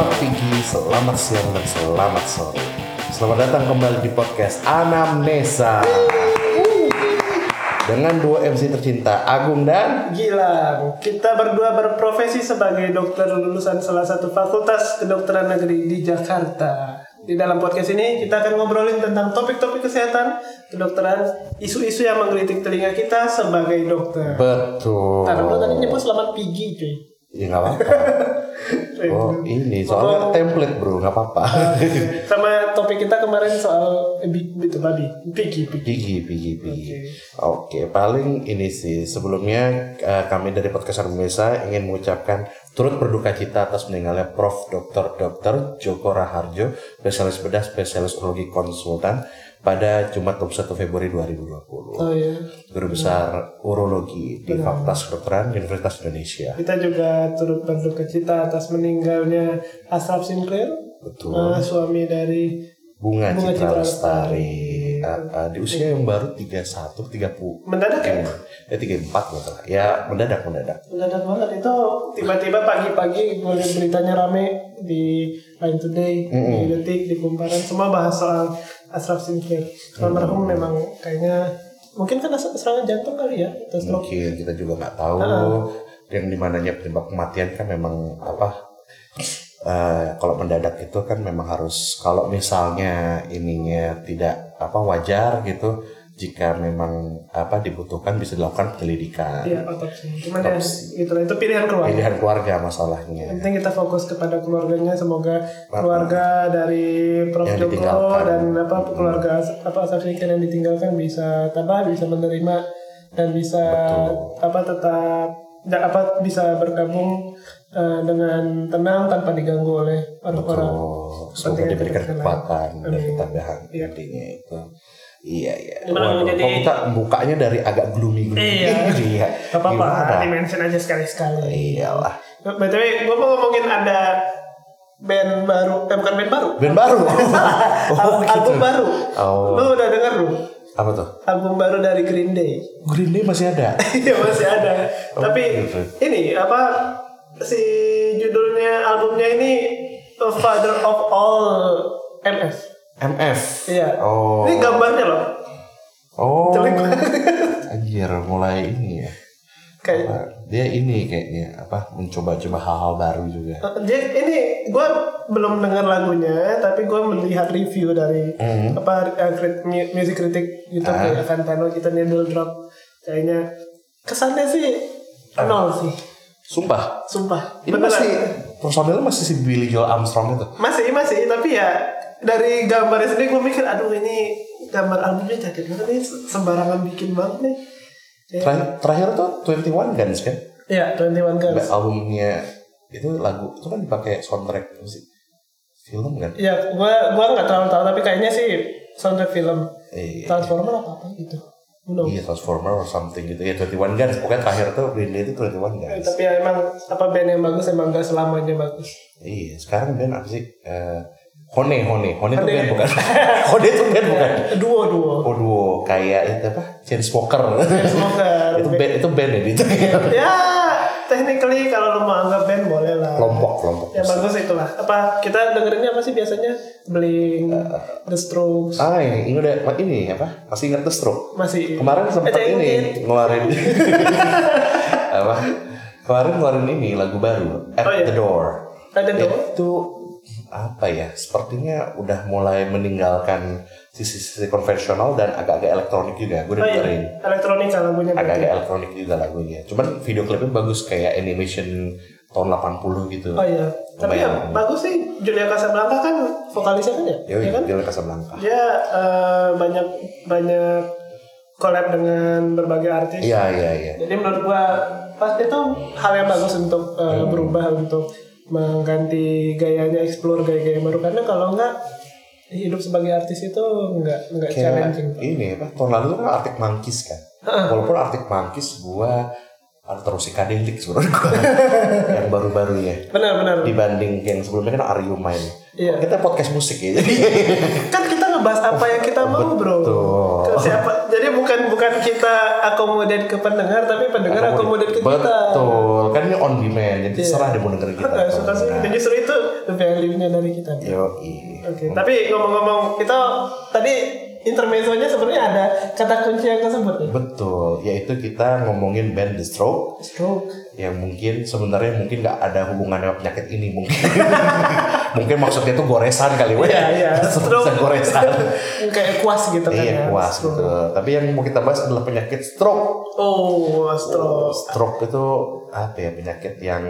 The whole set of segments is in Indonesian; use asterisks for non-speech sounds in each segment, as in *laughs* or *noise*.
Selamat pagi, selamat siang, dan selamat sore. Selamat datang kembali di podcast Anamnesa. Dengan dua MC tercinta, Agung dan Gilang, kita berdua berprofesi sebagai dokter lulusan salah satu fakultas kedokteran negeri di Jakarta. Di dalam podcast ini kita akan ngobrolin tentang topik-topik kesehatan, kedokteran, isu-isu yang menggelitik telinga kita sebagai dokter. Betul. Karena tadi nyebut selamat pigi cuy. Ya nggak apa-apa. *laughs* Oh ini soalnya template bro, nggak apa-apa. *laughs* Sama topik kita kemarin soal itu babi, pigi, pigi. Pigi, pigi, pigi. Oke, paling ini sih sebelumnya eh, kami dari podcast Anamnesa ingin mengucapkan turut berduka cita atas meninggalnya Prof. Dr. Dr. Joko Raharjo, spesialis bedah, spesialis urologi konsultan pada Jumat 21 Februari 2020. Oh iya. Guru besar urologi di Fakultas Kedokteran Universitas Indonesia. Kita juga turut berduka cita atas meninggalnya Ashraf Sinclair, Betul. eh, suami dari Bunga, Bunga Citra Citra Lestari. Ah, ah, di usia yang baru 31, 30. mendadak ya. Ya 34 nggak salah. Ya mendadak mendadak. Mendadak banget itu tiba-tiba pagi-pagi beritanya rame di Line Today, di Detik, di Kumparan semua bahas soal Ashraf Sinclair. Almarhum memang kayaknya mungkin kan as- serangan jantung kali ya atau stroke. mungkin kita juga nggak tahu yang di mananya penyebab kematian kan memang apa eh, kalau mendadak itu kan memang harus kalau misalnya ininya tidak apa wajar gitu jika memang apa dibutuhkan bisa dilakukan penyelidikan. Iya otopsi. Cuman ya gitu lah itu pilihan keluarga. pilihan keluarga Yang masalahnya penting kita fokus kepada keluarganya semoga keluarga dari Prof. Yang Joko ditinggalkan. dan apa keluarga apa Ashraf Sinclair yang ditinggalkan bisa tabah bisa menerima dan bisa apa tetap da- apa bisa bergabung eh, dengan tenang tanpa diganggu oleh orang-orang. Semoga diberikan kekuatan dan ketabahan Iya. intinya itu iya iya Gimana Waduh, menjadi- kok kita bukanya dari agak gloomy gloomy Iya. iya Gak apa-apa Gimana? di mention aja sekali-sekali iyalah btw gue mau ngomongin ada band baru eh bukan band baru band baru *laughs* Al- album baru Oh. lu udah denger lu apa tuh album baru dari Green Day Green Day masih ada *laughs* Iya masih ada. Oh, Tapi gitu. ini apa si judulnya albumnya ini The Father of All MF. MF Iya. oh. Ini gambarnya loh. oh. Jelek banget. anjir mulai ini ya. Kayak Apa, dia ini kayaknya apa? Mencoba-coba hal-hal baru juga. Dia ini gue belum dengar lagunya tapi gue melihat review dari Hmm. apa uh, music critic YouTube Ah. kayak Fantano kita needle drop. Kayaknya kesannya sih nol sih. Sumpah? Sumpah. Ini Beneran. masih personilnya masih si Billy Joel Armstrong itu? Masih, masih, tapi ya dari gambarnya sendiri gue mikir, aduh ini gambar albumnya cantik banget nih, sembarangan bikin banget nih. Ya, terakhir, terakhir tuh 21 Guns kan? Ya 21 Guns. albumnya itu lagu itu kan dipakai soundtrack sih? Film kan? Ya, gue gua nggak terlalu tahu, tapi kayaknya sih soundtrack film. Iya. Transformer apa apa gitu. Iya Transformer or something gitu. Ya 21 Guns. Pokoknya terakhir tuh Day itu 21 Guns. Tapi ya emang apa band yang bagus emang gak selamanya bagus. iya sekarang band apa sih? Eh, Hone Hone. Hone itu band bukan? *laughs* Hone itu band bukan? Duo duo. oh duo. Kayak itu apa? Chainsmoker. Semoga. *laughs* itu band itu band ya itu *laughs* ya, technically kalau lo mau anggap band boleh lah. kelompok kelompok. Ya bagus itulah. Apa kita dengerinnya apa sih biasanya? Blink, The Strokes, ah ini, ini udah ini apa? Masih ingat The Stroke masih. Kemarin sempat Eh, ini ngeluarin apa? Kemarin ngeluarin ini lagu baru. At Oh, iya. the Door. Ada dong. itu apa ya sepertinya udah mulai meninggalkan sisi-sisi konvensional dan agak-agak elektronik juga gue udah Oh iya, dengerin elektronika lagunya berarti. agak-agak elektronik juga lagunya cuman video klipnya bagus kayak animation tahun 80 gitu Oh iya. Tapi ya bagus sih Julia Casablanca kan vokalisnya kan ya? Yoi, Iya kan? Julia Casablanca Dia eh, banyak banyak collab dengan berbagai artis. iya iya iya Jadi menurut gua pas itu hal yang bagus untuk eh, Hmm. berubah untuk mengganti gayanya explore gaya-gaya baru. Karena kalau enggak hidup sebagai artis itu enggak enggak kayak challenging. ini apa tahun lalu kan Arctic Monkeys kan? Walaupun Arctic Monkeys gua terus psychedelic sebenarnya gua. *laughs* Yang baru-baru ya. Benar benar. dibanding yang sebelumnya kan Are You Mine? Iya. kita podcast musik ya. Jadi kan kita ngebahas apa yang kita mau bro. Betul. Ke siapa bukan bukan kita akomodir ke pendengar tapi pendengar akomodir ke kita betul kan ini on demand jadi terserah dia mau dengerin kita suka sih. Dan justru itu value-nya dari kita. Yo, Oke, tapi ngomong-ngomong kita tadi intermezzonya sebenarnya ada kata kunci yang tersebut ya. Betul, yaitu kita ngomongin band The Stroke Stroke. Yang mungkin sebenarnya mungkin nggak ada hubungannya sama penyakit ini mungkin. *laughs* mungkin maksudnya itu goresan kali weh. Iya, iya. *laughs* Stroke goresan. *laughs* Kayak kuas gitu kan iya, ya. Stroke. gitu. Tapi yang mau kita bahas adalah penyakit stroke. Oh, stroke. Stroke itu apa ya penyakit yang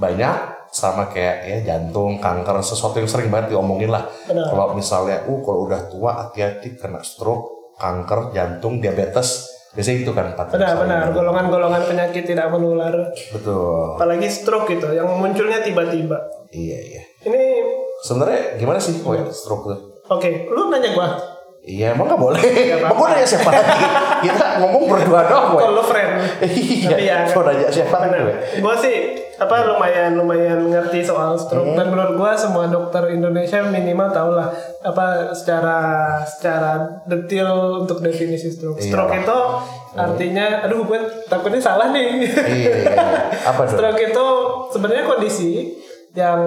banyak sama kayak ya jantung, kanker, sesuatu yang sering banget diomongin lah. Benar. Kalau misalnya, uh kalau udah tua hati-hati kena stroke, kanker, jantung, diabetes, biasanya itu kan empat Benar, benar. Golongan-golongan penyakit tidak menular. Betul. Apalagi stroke gitu, yang munculnya tiba-tiba. Iya iya. Ini, Sebenarnya gimana sih kok stroke tuh? oke, lu nanya gua. Iya emang nggak boleh. Emang gue nanya siapa lagi? Kita ngomong berdua doang, gue. Kalau friend. Iya. Tapi ya, Kau nanya siapa lagi, gue? Gue sih apa lumayan lumayan ngerti soal stroke dan menurut gue semua dokter Indonesia minimal tau lah apa secara secara detail untuk definisi stroke. Iya. Stroke itu artinya, aduh gue takutnya salah nih. Iya, iya, iya. Apa stroke itu sebenarnya kondisi yang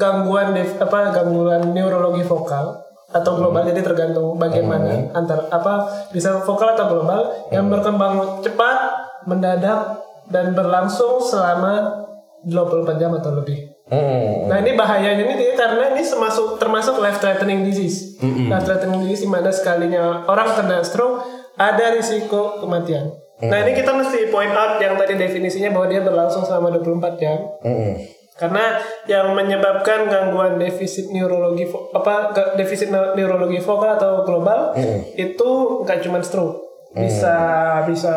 gangguan apa gangguan neurologi vokal atau global jadi tergantung bagaimana antar apa bisa vokal atau global yang berkembang cepat mendadak dan berlangsung selama 24 jam atau lebih. Hmm. Nah ini bahayanya ini karena ini termasuk termasuk life threatening disease. Life threatening disease di mana sekalinya orang kena stroke ada risiko kematian. Nah ini kita mesti point out yang tadi definisinya bahwa dia berlangsung selama 24 jam. Hmm. Karena yang menyebabkan gangguan defisit neurologi apa defisit neu- neurologi vokal atau global itu nggak cuma stroke. Bisa bisa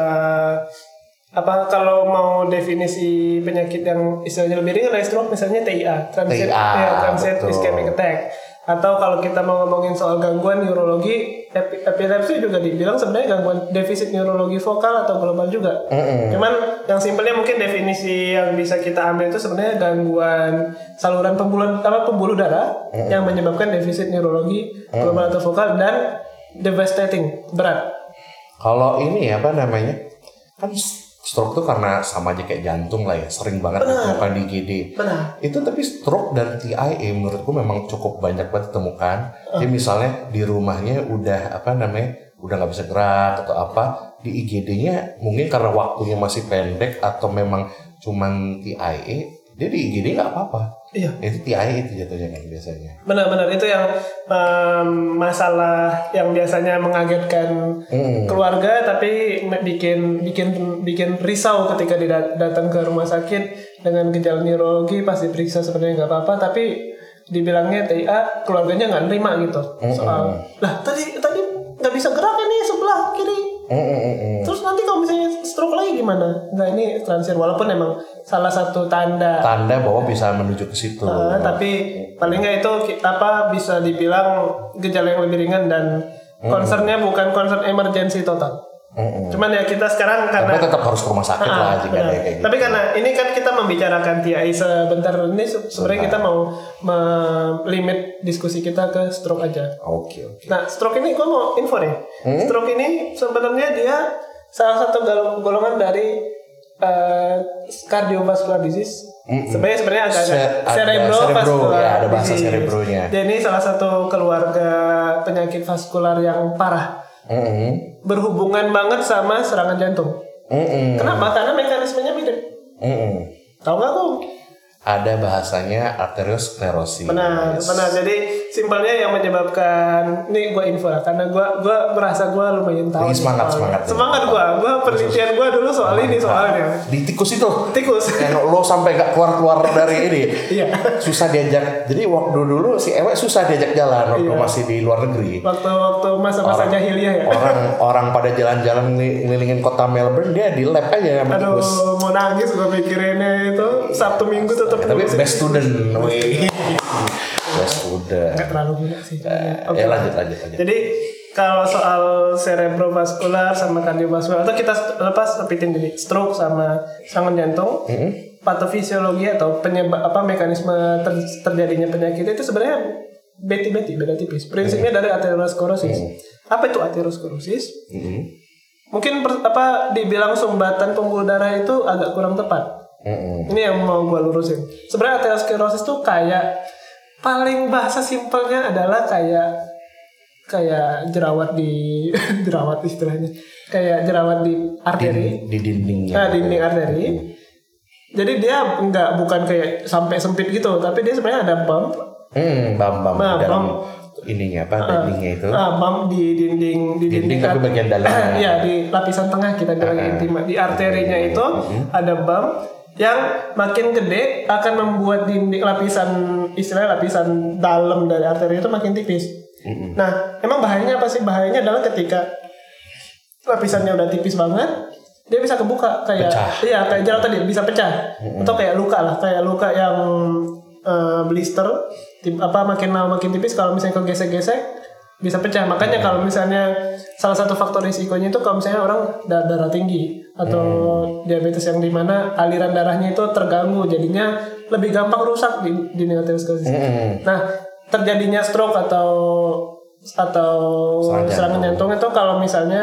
apa kalau mau definisi penyakit yang istilahnya lebih ringan dari stroke misalnya TIA, transient, TIA, ya, transient betul. ischemic attack. Atau kalau kita mau ngomongin soal gangguan neurologi, epi- epilepsi juga dibilang sebenarnya gangguan defisit neurologi vokal atau global juga. Cuman yang simpelnya mungkin definisi yang bisa kita ambil itu sebenarnya gangguan saluran pembuluh apa pembuluh darah yang menyebabkan defisit neurologi global atau vokal dan devastating berat. Kalau ini apa namanya? Kan stroke tuh karena sama aja kayak jantung lah ya, sering banget ditemukan di IGD. Benar. Itu tapi stroke dan TIA menurutku memang cukup banyak banget ditemukan. Jadi misalnya di rumahnya udah apa namanya, udah nggak bisa gerak atau apa, di IGD-nya mungkin karena waktunya masih pendek atau memang cuman TIA, dia di IGD nggak apa-apa. Iya. Itu TIA itu jatuhnya kan biasanya. Benar-benar itu yang em, masalah yang biasanya mengagetkan Hmm. keluarga tapi bikin bikin bikin risau ketika datang ke rumah sakit dengan gejala neurologi pasti periksa sebenarnya nggak apa-apa tapi dibilangnya TIA keluarganya nggak nerima gitu soal lah tadi tadi nggak bisa gerak ini sebelah kiri Hmm, hmm, hmm, hmm. terus nanti kalau misalnya stroke lagi gimana nggak ini transient walaupun emang salah satu tanda Tanda bahwa bisa menuju ke situ. Uh, tapi paling nggak itu apa bisa dibilang gejala yang lebih ringan dan concernnya bukan concern emergency total. Mm-mm. Cuman ya kita sekarang karena Tapi tetap harus ke rumah sakit Ah, lah jika benar. ada kayak gitu. Tapi karena ini kan kita membicarakan TIA sebentar ini se- sebenarnya kita mau melimit diskusi kita ke stroke aja. Oke oke. Nah, stroke ini gue mau info nih. Hmm? Stroke ini sebenarnya dia salah satu gol- golongan dari uh, cardiovascular disease. Sebenarnya sebenarnya agak Se- ada cerebrovascular cerebro, ya, ada bahasa cerebronya. Dia ini salah satu keluarga penyakit vaskular yang parah. Mm-mm. Berhubungan banget sama serangan jantung. Mm-mm. Kenapa? Karena mekanismenya mirip. Mm-mm. Tahu nggak kok? Ada bahasanya arteriosklerosis. Benar, benar. Jadi simpelnya yang menyebabkan ini gue info lah karena gue gua merasa gue lumayan tahu. Nih semangat, soalnya. semangat. Semangat gue, gue penelitian gue dulu soal ini soalnya. Di tikus itu. Tikus. Yang lo sampai gak keluar-keluar dari ini. Iya. Susah diajak. Jadi waktu dulu si Ewe susah diajak jalan waktu Iya. masih di luar negeri. Waktu-waktu masa-masa jahiliyah ya. Orang orang pada jalan-jalan ngeli- ngelilingin kota Melbourne dia di lab aja Aduh, tikus. mau nangis gue mikirinnya itu Sabtu Minggu tetap Tapi ngurusin. best student. wih. *laughs* best student. Nggak terlalu gila sih. Oke. Ya lanjut lanjut lanjut. Jadi kalau soal cerebrovaskular sama kardiovaskular atau kita lepas repeatin jadi stroke sama serangan jantung, patofisiologi atau penyebab apa mekanisme ter- terjadinya penyakit itu sebenarnya beti-beti beda tipis. Prinsipnya dari aterosklerosis. Apa itu aterosklerosis? Mm-mm. Mungkin per- apa dibilang sumbatan pembuluh darah itu agak kurang tepat. Mm-mm. Ini yang mau gue lurusin. Sebenarnya aterosklerosis tuh kayak paling bahasa simpelnya adalah kayak kayak jerawat di *laughs* jerawat istilahnya kayak jerawat di arteri Di, di dindingnya. nah, dinding arteri jadi dia nggak bukan kayak sampai sempit gitu tapi dia sebenarnya ada bump Hmm, bam bam Nah, dalam bam. ininya apa dindingnya itu. ah, bump di dinding di Dinding dinding, tapi bagian dalamnya. *laughs* ya di lapisan tengah kita bilang intima di arterinya itu Mm-hmm. ada bump yang makin gede akan membuat dinding lapisan istilahnya lapisan dalam dari arteri itu makin tipis. Mm-mm. Nah, emang bahayanya apa sih? Bahayanya adalah ketika lapisannya udah tipis banget, dia bisa kebuka kayak Pecah. iya kayak jalan tadi bisa pecah atau kayak luka lah, kayak luka yang eh, blister, tip, apa makin lama makin tipis kalau misalnya kegesek-gesek bisa pecah. Makanya kalau misalnya salah satu faktor risikonya itu kalau misalnya orang da- darah tinggi atau diabetes yang di mana aliran darahnya itu terganggu, jadinya lebih gampang rusak di di. Mm-mm. Nah, terjadinya stroke atau atau Serangan serangan jantung. jantung itu kalau misalnya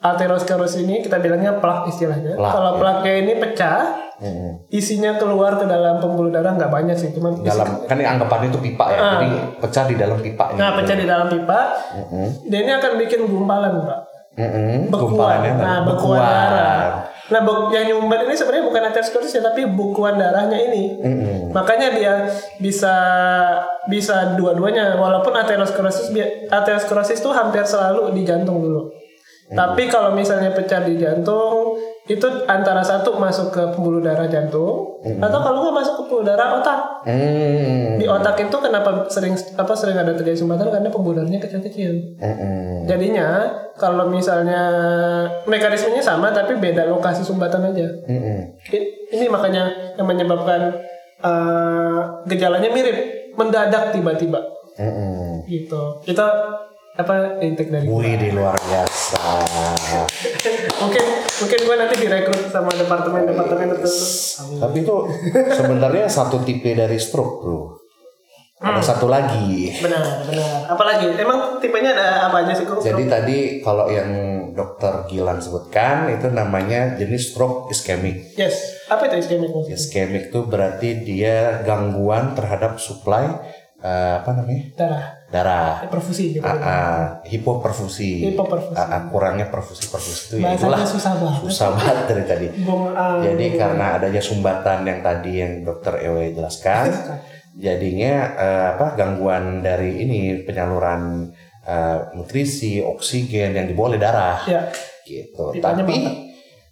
aterosklerosis ini kita bilangnya plak istilahnya. Plak, kalau ya. plaknya ini pecah, Mm-mm. isinya keluar ke dalam pembuluh darah nggak banyak sih, cuman isi- Dalam kan ini anggapannya itu pipa ya. Ah. Jadi pecah di dalam pipanya. nah pecah di dalam pipa, Mm-mm. dia ini akan bikin gumpalan, Pak. Mm-mm. Bekuan. Nah, bekuan darah. Nah, bek- yang nyumbat ini sebenarnya bukan aterosklerosis ya, tapi bukuan darahnya ini. Mm-mm. Makanya dia bisa bisa dua-duanya walaupun aterosklerosis aterosklerosis itu hampir selalu di jantung dulu. Tapi kalau misalnya pecah di jantung itu antara satu masuk ke pembuluh darah jantung atau kalau nggak masuk ke pembuluh darah otak. Mm. Di otak itu kenapa sering apa sering ada terjadi sumbatan karena pembuluh darahnya kecil-kecil. Mm-mm. Jadinya kalau misalnya mekanismenya sama tapi beda lokasi sumbatan aja. I- Ini makanya yang menyebabkan eh, gejalanya mirip, mendadak tiba-tiba Mm-mm. gitu. Kita apa intake dari Wih, di luar biasa. mungkin mungkin gue nanti direkrut sama departemen-departemen tertentu. Tapi itu sebenarnya satu tipe dari stroke, bro. Ada satu lagi. Benar, benar. Apalagi emang tipenya ada apa aja sih kok? Jadi tadi kalau yang dokter Gilang sebutkan itu namanya jenis stroke iskemik. yes, apa itu iskemik? Iskemik itu berarti dia gangguan terhadap suplai eh, apa namanya Darah, darah. perfusi gitu. Ah, ah, hipoperfusi. Hipoperfusi. Ah, ah, kurangnya perfusi perfusi itu ya itulah susah banget. susah banget dari tadi. *laughs* Bung ah, Jadi karena adanya sumbatan yang tadi yang dokter Ewe jelaskan, jadinya eh, apa gangguan dari ini penyaluran eh, nutrisi, oksigen yang dibawa oleh darah, ya gitu. Tipenya Tapi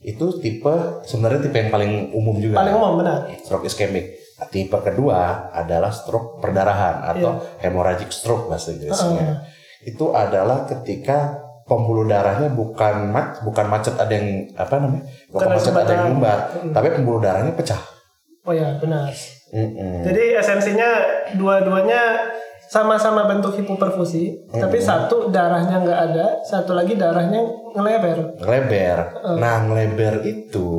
itu tipe sebenarnya tipe yang paling umum juga. paling umum benar. Stroke iskemik. Tipe kedua adalah stroke perdarahan atau hemorrhagic stroke bahasa Inggrisnya. Itu adalah ketika pembuluh darahnya bukan mac, bukan macet ada yang apa namanya? Bukan Bukan macet ada yang sumbatan. nyumbat, tapi pembuluh darahnya pecah. Oh ya benar. Mm-mm. Jadi esensinya dua-duanya sama-sama bentuk hipoperfusi, tapi satu darahnya nggak ada, satu lagi darahnya ngelebar. Ngeleber. Nah, ngeleber itu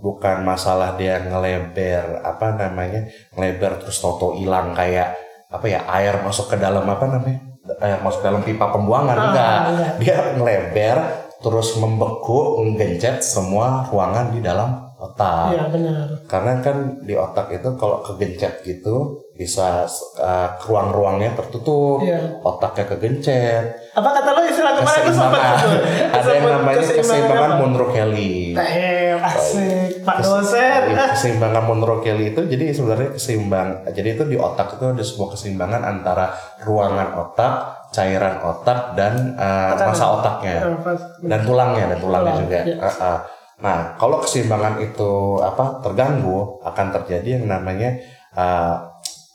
bukan masalah dia ngeleber apa namanya? Ngeleber terus toto hilang kayak apa ya? Air masuk ke dalam apa namanya? Air masuk ke dalam pipa pembuangan enggak. enggak. Dia ngeleber terus membeku, menggencet semua ruangan di dalam otak. Iya benar. Karena kan di otak itu kalau kegencet gitu bisa uh, ruang-ruangnya tertutup, Iya. otaknya kegencet, Apa kata lo istilah kemarin itu sempat keseimbangan. Ada yang namanya keseimbangan? Monroe Kelly. Asik, Pak dosen. iya, Keseimbangan Monroe Kelly itu jadi sebenarnya keseimbang. Jadi itu di otak itu ada sebuah keseimbangan antara ruangan otak, cairan otak dan uh, massa otaknya pas. dan tulangnya dan tulangnya Tulang, juga. iya. Ah, ah. Nah, kalau keseimbangan itu apa terganggu akan terjadi yang namanya uh,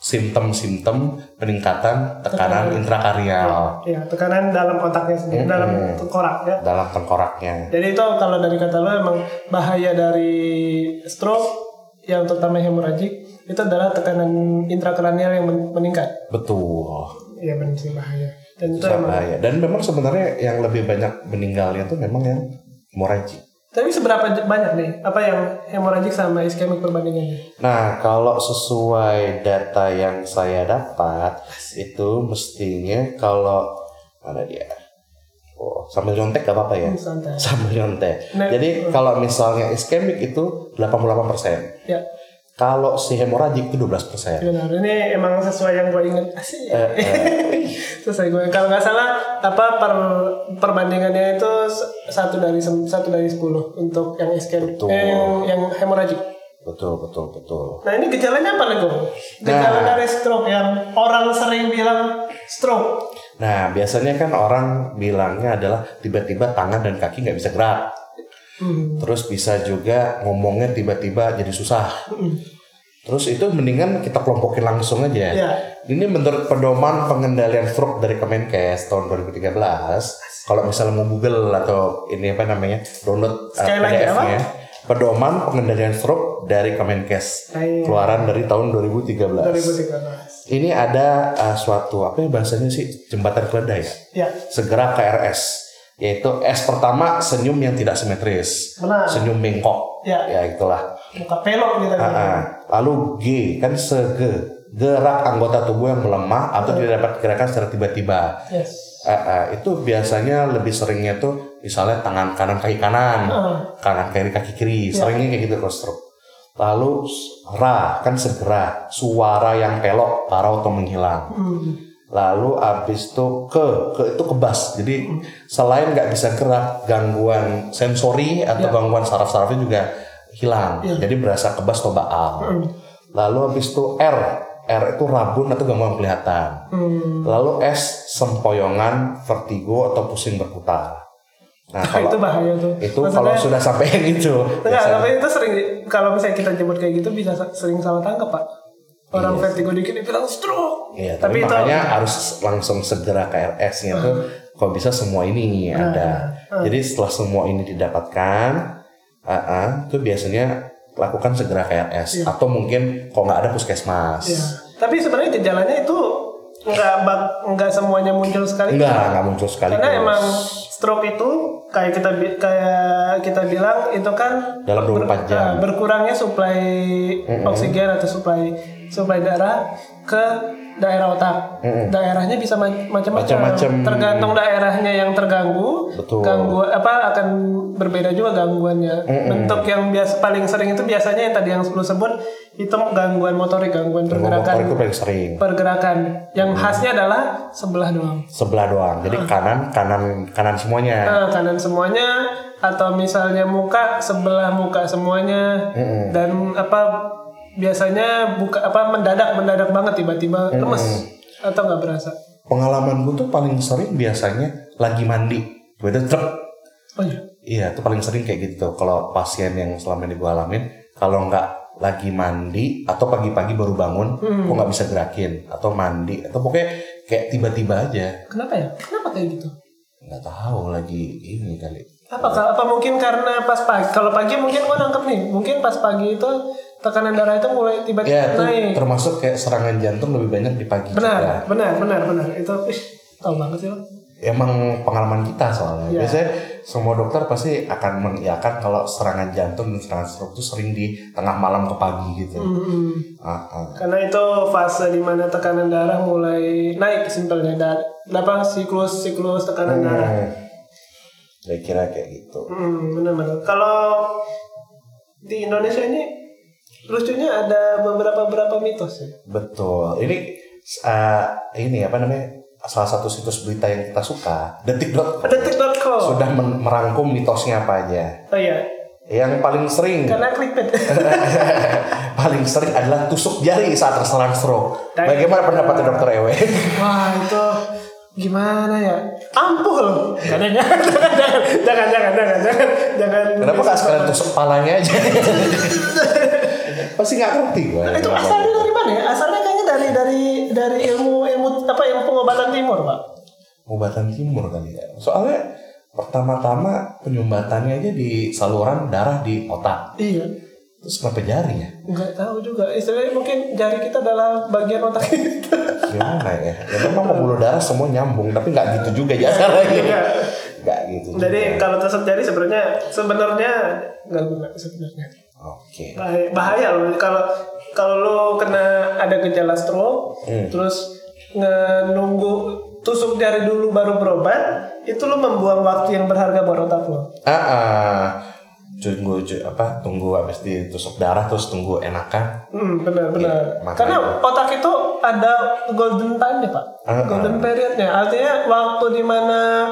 simptom-simptom peningkatan tekanan intrakardial Iya, tekanan dalam otaknya sendiri, dalam tengkorak ya. dalam tengkoraknya. Jadi itu kalau dari kata lo emang bahaya dari stroke yang terutama hemorragik itu adalah tekanan intrakranial yang men- meningkat. Betul. Iya benar sih bahaya. Dan itu emang. bahaya. Dan memang sebenarnya yang lebih banyak meninggalnya itu memang yang hemorrhagik. Tapi seberapa banyak nih apa yang hemorragik sama iskemik perbandingannya? Nah, kalau sesuai data yang saya dapat, itu mestinya kalau mana dia? Oh, sambil nyontek gak apa-apa ya? Hmm. Sambil nyontek. Nah, Jadi kalau misalnya iskemik itu 88%. Ya, Kalau si hemoragik itu 12%. benar. Ini emang sesuai yang gue inget. Asik. Eh, eh, *laughs* Sesuai gue. Kalau nggak salah apa per perbandingannya itu satu dari satu dari sepuluh untuk yang Betul. eh, yang yang hemoragik. betul, betul, betul. Nah ini gejalanya apa nih? Gejala Nah. dari stroke yang orang sering bilang stroke. Nah, biasanya kan orang bilangnya adalah tiba-tiba tangan dan kaki nggak bisa gerak. Hmm. Terus bisa juga ngomongnya tiba-tiba jadi susah. Terus itu mendingan kita kelompokin langsung aja. Ya. Ini menurut pedoman pengendalian stroke dari Kemenkes tahun 2013. Kalau misalnya mau Google atau ini apa namanya download uh, PDF-nya, pedoman pengendalian stroke dari Kemenkes, Baik. keluaran dari tahun 2013. 2013. Ini ada uh, suatu apa ya bahasanya sih jembatan keledai ya? Ya, Segera KRS yaitu S pertama senyum yang tidak simetris, Benar. senyum bengkok, Ya. ya itulah. muka pelok gitu. Ah. Lalu G kan sege gerak anggota tubuh yang melemah atau tidak dapat gerakan secara tiba-tiba. Yes. Itu biasanya lebih seringnya tuh misalnya tangan kanan kaki kanan, Ah. kanan kiri kaki kiri, seringnya kayak gitu stroke. Lalu ra kan segera, suara yang pelok, parau atau menghilang. Hmm. Lalu abis itu ke, ke itu kebas. Jadi selain nggak bisa gerak, gangguan sensori atau gangguan saraf-sarafnya juga hilang. Jadi berasa kebas atau baal. Lalu abis itu R, R itu rabun atau gangguan kelihatan. Hmm. Lalu S sempoyongan, vertigo atau pusing berputar. Nah *laughs* kalau itu bahaya tuh. itu kalau Maksudnya- sudah sampai yang itu, Enggak, tapi itu sering kalau misalnya kita jemput kayak gitu bisa sa- sering salah tangkap pak. Orang vertigo dikit dibilang stroke. Iya, tapi, Tapi itu- makanya harus langsung segera ke RS-nya tuh kalau bisa semua ini ada. Jadi setelah semua ini didapatkan, ah, ah, itu biasanya lakukan segera ke RS atau mungkin kalau nggak ada puskesmas. Ya. Tapi sebenarnya gejalanya itu nggak nggak semuanya muncul sekali. Enggak, nggak muncul sekali. Karena emang stroke itu kayak kita kayak kita bilang itu kan Dalam 24 jam. berkurangnya suplai oksigen atau suplai suplai darah ke daerah otak. Daerahnya bisa ma- macam-macam. Tergantung daerahnya yang terganggu. Betul. Gangguan apa akan berbeda juga gangguannya. Bentuk yang biasa paling sering itu biasanya yang tadi yang lu sebut itu gangguan motorik, gangguan pergerakan itu paling sering. pergerakan. Yang khasnya adalah sebelah doang. Sebelah doang. Jadi kanan, kanan, kanan semuanya. Nah, kanan semuanya atau misalnya muka sebelah muka semuanya dan apa biasanya buka apa mendadak mendadak banget tiba-tiba lemes. Atau nggak berasa? Pengalaman gue tuh paling sering biasanya lagi mandi. Gue tuh truk. Oh iya? Iya, itu paling sering kayak gitu. Kalau pasien yang selama ini gue alamin, kalau nggak lagi mandi atau pagi-pagi baru bangun, kok nggak bisa gerakin. Atau mandi. Atau pokoknya kayak tiba-tiba aja. kenapa ya? Kenapa kayak gitu? Nggak tahu lagi ini kali. apa apa mungkin karena pas pagi kalau pagi mungkin gua nangkep nih. Mungkin pas pagi itu tekanan darah itu mulai Ya tiba-tiba itu naik termasuk kayak serangan jantung lebih banyak di pagi juga. benar benar benar benar itu ih, tahu banget sih lo Emang pengalaman kita soalnya. Iya. Biasanya semua dokter pasti akan mengiyakan kalau serangan jantung dan serangan stroke itu sering di tengah malam ke pagi gitu. Hmm. Ah, ah. Karena itu fase di mana tekanan darah mulai naik simpelnya dan apa siklus siklus tekanan darah. Hmm. Saya kira kayak gitu. Hmm, benar-benar. Kalau di Indonesia ini lucunya ada beberapa beberapa mitos ya. Betul. Ini uh, ini apa namanya? Salah satu situs berita yang kita suka, detik.com Detik.com. sudah merangkum mitosnya apa aja. Oh iya. Yang paling sering Karena clickbait. *laughs* paling sering adalah tusuk jari saat terserang stroke. Dan- Bagaimana pendapatnya dokter Ewe? *laughs* Wah itu gimana ya? Ampul. Jangan jangan jangan jangan jangan jangan jangan jangan. Kenapa nggak sekalian tusuk palanya aja? *laughs* Pasti nggak ngerti gue. Itu asalnya dari mana ya? Asalnya kayaknya dari dari dari ilmu ilmu apa ilmu pengobatan timur pak. Pengobatan timur kali ya. Soalnya pertama-tama penyumbatannya aja di saluran darah di otak. Iya. Terus kenapa jari ya? Nggak tahu juga. Istilahnya mungkin jari kita adalah bagian otak kita. Gimana ya? Ya memang pembuluh darah semua nyambung, tapi nggak gitu juga ya caranya. Nggak gitu. juga. Jadi kalau tusuk jari sebenarnya sebenarnya nggak guna sebenarnya. Oke. Bahaya, bahaya loh kalau kalau lo kena ada gejala stroke Hmm. terus nunggu tusuk jari dulu baru berobat itu lo membuang waktu yang berharga buat otak lo. Ah, ah. tunggu apa tunggu habis ditusuk darah terus tunggu enakan Hmm, benar benar. Makanya. Karena otak itu ada golden time-nya, Pak. Ah, golden period-nya. Artinya waktu di mana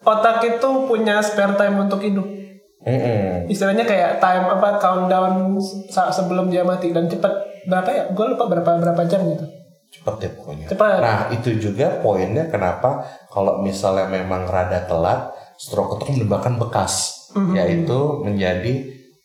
otak itu punya spare time untuk hidup. Mm-mm. Istilahnya kayak time apa countdown saat sebelum dia mati dan cepat berapa ya? Gue lupa berapa berapa jam gitu. cepet deh pokoknya Cepat. nah itu juga poinnya kenapa kalau misalnya memang rada telat stroke itu menyebabkan bekas Mhm. yaitu menjadi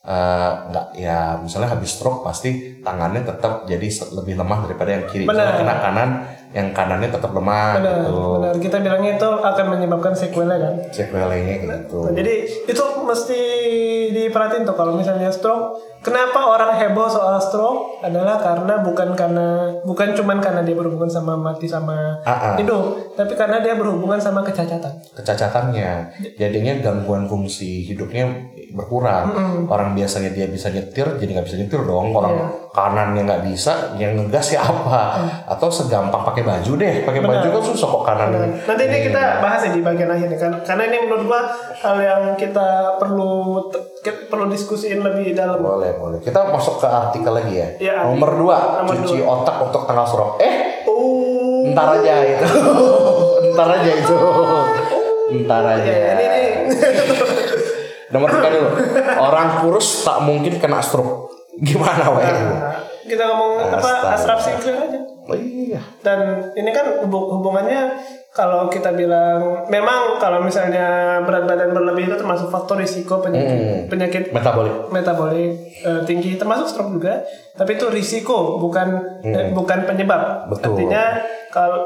eh, nggak ya misalnya habis stroke pasti tangannya tetap jadi lebih lemah daripada yang kiri Benar. misalnya kena kanan yang kanannya tetap lemah Benar, gitu benar. Kita bilangnya itu akan menyebabkan sequela kan. sequelnya gitu Nah, jadi itu mesti diperhatiin tuh kalau misalnya stroke. Kenapa orang heboh soal stroke adalah karena bukan karena bukan cuman karena dia berhubungan sama mati sama Ah, ah. hidup, tapi karena dia berhubungan sama kecacatan. kecacatannya jadinya gangguan fungsi hidupnya berkurang orang biasanya dia bisa nyetir jadi nggak bisa nyetir dong orang Iya. Kanannya nggak bisa yang ngegas ya apa atau segampang pakai baju deh. Pakai baju kan susah kok kanan Nanti ini kita bahas ya di bagian akhir nih kan, karena ini menurut gua hal yang kita perlu kita perlu diskusiin lebih dalam. boleh boleh. Kita masuk ke artikel lagi ya, Iya, nomor dua Nomor cuci otak untuk tanggal stroke eh Oh, ntar aja itu. *laughs* Ntar aja itu. Ntar aja. ya, ini nih. nomor tiga dulu. *laughs* Orang kurus tak mungkin kena stroke gimana weh Nah, kita ngomong apa Astaga. asraf singkir aja. oh iya Dan ini kan hubung- hubungannya kalau kita bilang memang kalau misalnya berat badan berlebih itu termasuk faktor risiko penyakit Hmm. penyakit metabolik metabolik eh, tinggi termasuk stroke juga tapi itu risiko bukan eh, bukan penyebab Hmm. Betul. artinya kalau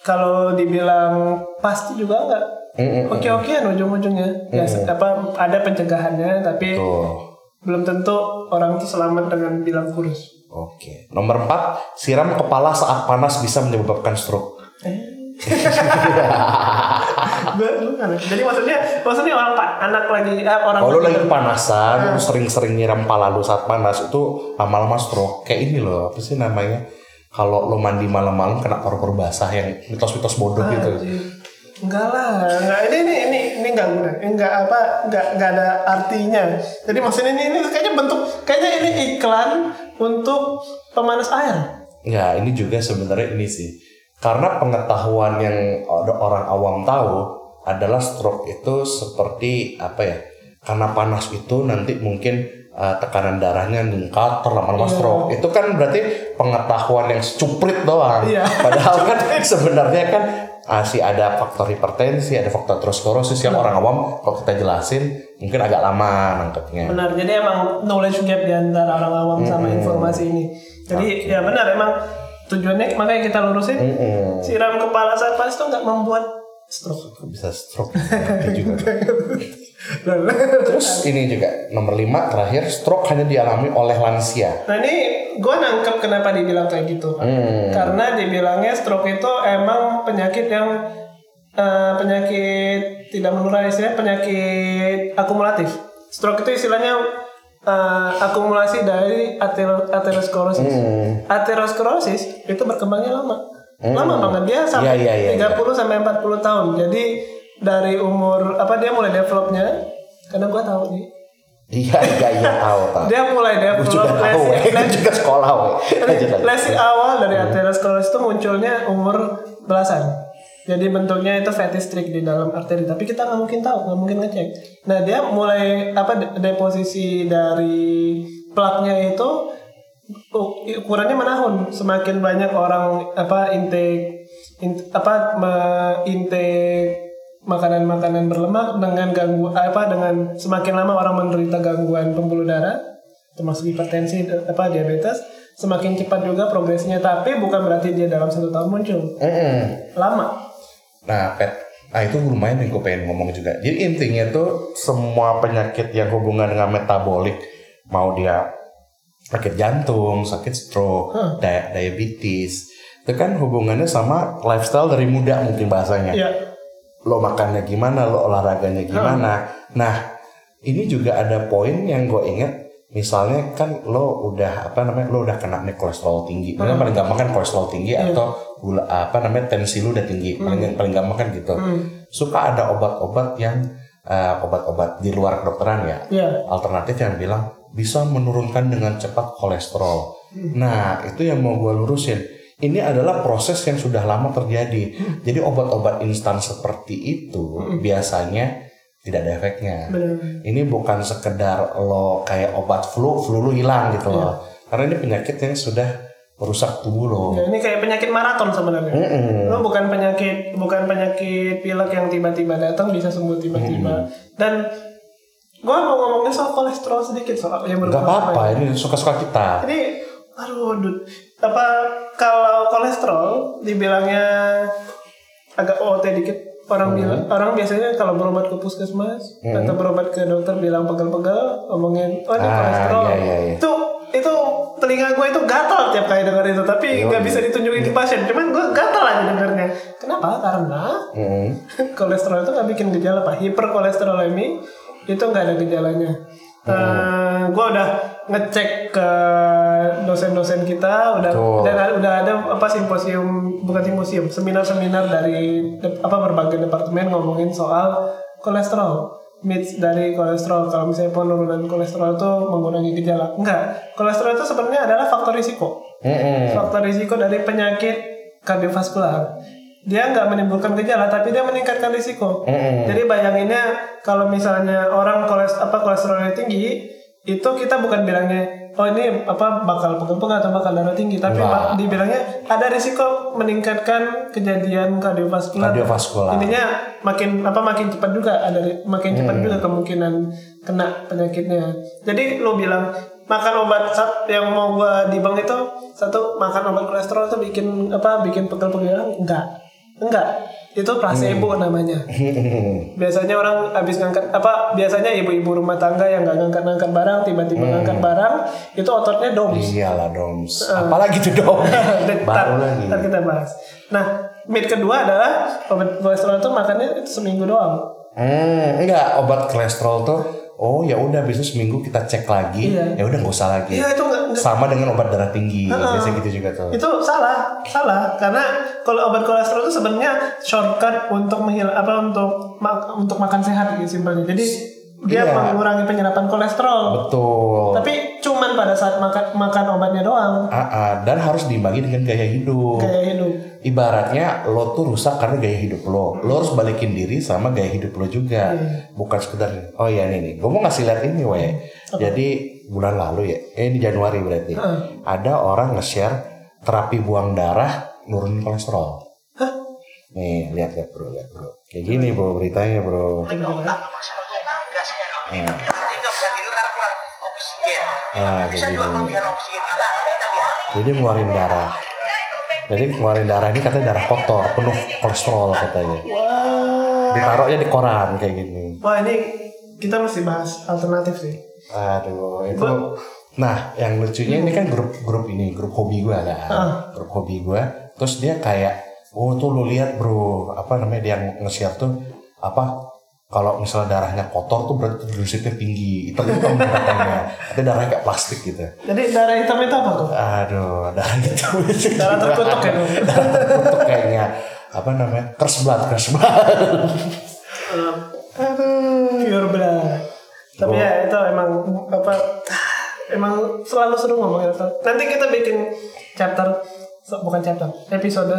kalau dibilang pasti juga enggak Mm-mm. oke okean ujung-ujungnya ya se- apa ada pencegahannya tapi Tuh. Belum tentu orang itu selamat dengan bilang kurus Oke. Nomor 4, siram kepala saat panas bisa menyebabkan stroke. *laughs* Kan- jadi maksudnya maksudnya orang pak anak lagi eh, orang Kalau lagi kepanasan, lu sering-sering nyiram kepala lu saat panas itu lama-lama stroke. Kayak ini loh, apa sih namanya? Kalau lu mandi malam-malam kena paru-paru basah yang mitos-mitos bodoh gitu. Anjir. Enggak lah, enggak ini ini ini ini enggak guna, enggak apa, enggak enggak ada artinya. Jadi maksudnya ini ini kayaknya bentuk kayaknya ini iklan untuk pemanas air. Ya, ini juga sebenarnya ini sih. Karena pengetahuan yang orang awam tahu adalah stroke itu seperti apa ya? Karena panas itu nanti mungkin uh, tekanan darahnya meningkat, terlama-lama Iya. stroke. Itu kan berarti pengetahuan yang cuprit doang. Iya. Padahal kan *laughs* sebenarnya kan masih ada faktor hipertensi, ada faktor aterosklerosis yang orang awam kalau kita jelasin mungkin agak lama nangkepnya. Benar, jadi emang knowledge gap di antara orang awam sama informasi ini. Jadi ya benar emang tujuannya makanya kita lurusin Mm-mm. siram kepala saat panas itu nggak membuat stroke. Bisa stroke juga. *laughs* Terus *laughs* ini juga nomor 5 terakhir stroke hanya dialami oleh lansia. Nah ini gue nangkep kenapa dibilang kayak gitu. Hmm. Karena dibilangnya stroke itu emang penyakit yang eh, penyakit tidak menular istilahnya penyakit akumulatif. Stroke itu istilahnya eh, akumulasi dari atero- aterosklerosis. Hmm. Aterosklerosis itu berkembangnya lama. Lama banget dia sampai Iya, iya, iya, 30 sampai 40 tahun. Jadi dari umur apa dia mulai developnya karena gua tahu nih. Iya iya iya tahu tahu. Dia mulai Gue juga develop tahu, lesi, gue juga sekolah, lesi awal dari aterosklerosis itu munculnya umur belasan. Jadi bentuknya itu fatty streak di dalam arteri, tapi kita nggak mungkin tahu, nggak mungkin ngecek. Nah dia mulai apa de- deposisi dari plaknya itu ukurannya menahun. Semakin banyak orang apa intake in- apa intake makanan-makanan berlemak dengan gangguan apa dengan semakin lama orang menderita gangguan pembuluh darah termasuk hipertensi apa diabetes semakin cepat juga progresinya tapi bukan berarti dia dalam satu tahun muncul Mm-mm. lama Nah, pet. Nah itu lumayan yang gue pengen ngomong juga. Jadi intinya tuh semua penyakit yang hubungan dengan metabolik, mau dia sakit jantung, sakit stroke, Hmm. dia- diabetes, itu kan hubungannya sama lifestyle dari muda mungkin bahasanya. ya Lo makannya gimana, lo olahraganya gimana. Nah, ini juga ada poin yang gue inget. Misalnya kan lo udah apa namanya lo udah kena nih kolesterol tinggi. Ini paling gampang kan kolesterol tinggi atau gula apa namanya tensi lo udah tinggi. Paling paling gampang kan gitu. suka ada obat-obat yang eh, obat-obat di luar kedokteran ya Iya. alternatif yang bilang bisa menurunkan dengan cepat kolesterol. Nah, itu yang mau gue lurusin. Ini adalah proses yang sudah lama terjadi. Jadi obat-obat instan seperti itu biasanya tidak ada efeknya. Benar. Ini bukan sekedar lo kayak obat flu, flu lu hilang gitu loh. Karena ini penyakit yang sudah merusak tubuh lo. Ya, ini kayak penyakit maraton sebenarnya. Mm-mm. Lo bukan penyakit bukan penyakit pilek yang tiba-tiba datang bisa sembuh tiba-tiba. Dan gua mau ngomongin soal kolesterol sedikit soal yang Gak apa-apa, ini suka-suka kita. Jadi aduh Dut, apa kalau kolesterol dibilangnya agak OT dikit orang bilang orang biasanya kalau berobat ke puskesmas atau berobat ke dokter bilang pegel-pegel ngomongin oh ini Ah, kolesterol. iya, iya, iya. itu itu telinga gue itu gatal tiap kali denger itu tapi Iya, nggak bisa ditunjukin ke pasien. Cuman gue gatal aja dengernya. Kenapa? Karena Mm. *laughs* kolesterol itu nggak bikin gejala pak. Hiperkolesterolemi itu nggak ada gejalanya. Eh, gue udah ngecek ke dosen-dosen kita udah dan ada- udah ada apa simposium bukan simposium seminar-seminar dari apa berbagai departemen ngomongin soal kolesterol myths dari kolesterol kalau misalnya penurunan kolesterol itu mengurangi gejala enggak kolesterol itu sebenarnya adalah faktor risiko Mm-mm. faktor risiko dari penyakit kardiovaskular. Dia nggak menimbulkan gejala, tapi dia meningkatkan risiko. Mm-mm. Jadi bayanginnya kalau misalnya orang koles apa kolesterolnya tinggi, itu kita bukan bilangnya oh ini apa bakal pegel-pegel atau bakal darah tinggi, tapi pak- dibilangnya ada risiko meningkatkan kejadian kardiovaskular. Kardiovaskular. Intinya makin apa makin cepat juga ada makin cepat juga kemungkinan kena penyakitnya. Jadi lo bilang makan obat sat- yang mau gua dibang itu satu makan obat kolesterol tuh bikin apa bikin pegel-pegel enggak. Enggak. Itu placebo namanya. *laughs* Biasanya orang habis ngangkat apa biasanya ibu-ibu rumah tangga yang nggak ngangkat-ngangkat barang tiba-tiba ngangkat barang itu ototnya doms. Iyalah doms. Apalagi tuh dom. *laughs* Ntar, Baru lagi. ntar kita bahas. Nah, myth kedua adalah obat kolesterol itu makannya itu seminggu doang. Hmm, enggak obat kolesterol tuh. Oh ya udah besok seminggu kita cek lagi. Iya. Ya udah nggak usah lagi. Iya itu Sama dengan obat darah tinggi. Biasanya gitu juga tuh. itu salah, salah karena kalau obat kolesterol itu sebenarnya shortcut untuk menghil apa untuk mak- untuk makan sehat gitu simpelnya. Jadi dia Iya. mengurangi penyerapan kolesterol. Betul. Tapi cuman pada saat makan makan obatnya doang, ah, dan harus diimbangi dengan gaya hidup. gaya hidup. Ibaratnya lo tuh rusak karena gaya hidup lo. Lo harus balikin diri sama gaya hidup lo juga. Bukan sekedar oh ya ini nih. Gue mau ngasih lihat ini we. Jadi bulan lalu ya, eh ini Januari berarti. Ada orang nge-share terapi buang darah nurunin kolesterol. Hah? Nih, lihat lihat bro, lihat bro. Kayak gini bro beritanya bro. Oksigen. Nah, kayak gini. biar Jadi ngeluarin darah. Jadi ngeluarin darah ini katanya darah kotor, penuh kolesterol katanya. Wah. Ditaruhnya di koran kayak gini. Wah ini kita mesti bahas alternatif sih. Aduh, itu. Nah, yang lucunya ini kan grup grup ini, grup hobi gue kan. Ah. Grup hobi gue. Terus dia kayak, oh tuh lu lihat bro, apa namanya dia nge-share tuh apa? Kalau misalnya darahnya kotor tuh berarti glukosidnya tinggi, hitam hitam katanya. Tapi darahnya kayak plastik gitu. Jadi darah hitam itu apa tuh? Aduh, darah hitam itu. *laughs* Darah terkutuk ya dong. darah terkutuk kayaknya. Apa namanya? Blood, curse blood. Aduh. Pure blood. Tapi Oh. ya itu emang apa emang selalu seru ngomongin itu. Nanti kita bikin chapter bukan chapter, episode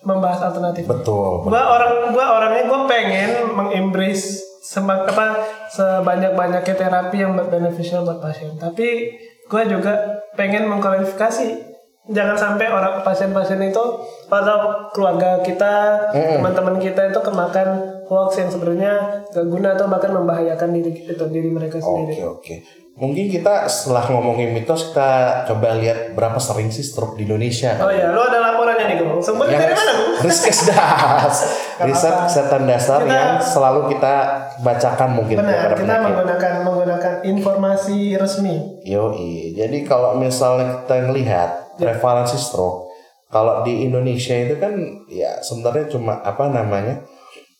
membahas alternatif. Betul. Gua orang gua orangnya gua pengen mengembrace semak apa sebanyak banyaknya terapi yang beneficial buat pasien. Tapi gua juga pengen mengklarifikasi jangan sampai orang pasien-pasien itu atau keluarga kita, teman-teman kita itu kemakan hoax yang sebenarnya gak guna atau bahkan membahayakan diri itu diri mereka Oke sendiri. oke. Mungkin kita setelah ngomongin mitos kita coba lihat berapa sering sih stroke di Indonesia. Oh ya, lu ada laporannya nih, Bung. Sumbernya dari mana, Bung? Riskes *laughs* Das, riset kesehatan dasar Kita- yang selalu kita bacakan mungkin Benar, kita penyakit. menggunakan menggunakan informasi resmi. Yoi. Jadi kalau misalnya kita ngelihat prevalensi stroke, kalau di Indonesia itu kan ya sebenarnya cuma apa namanya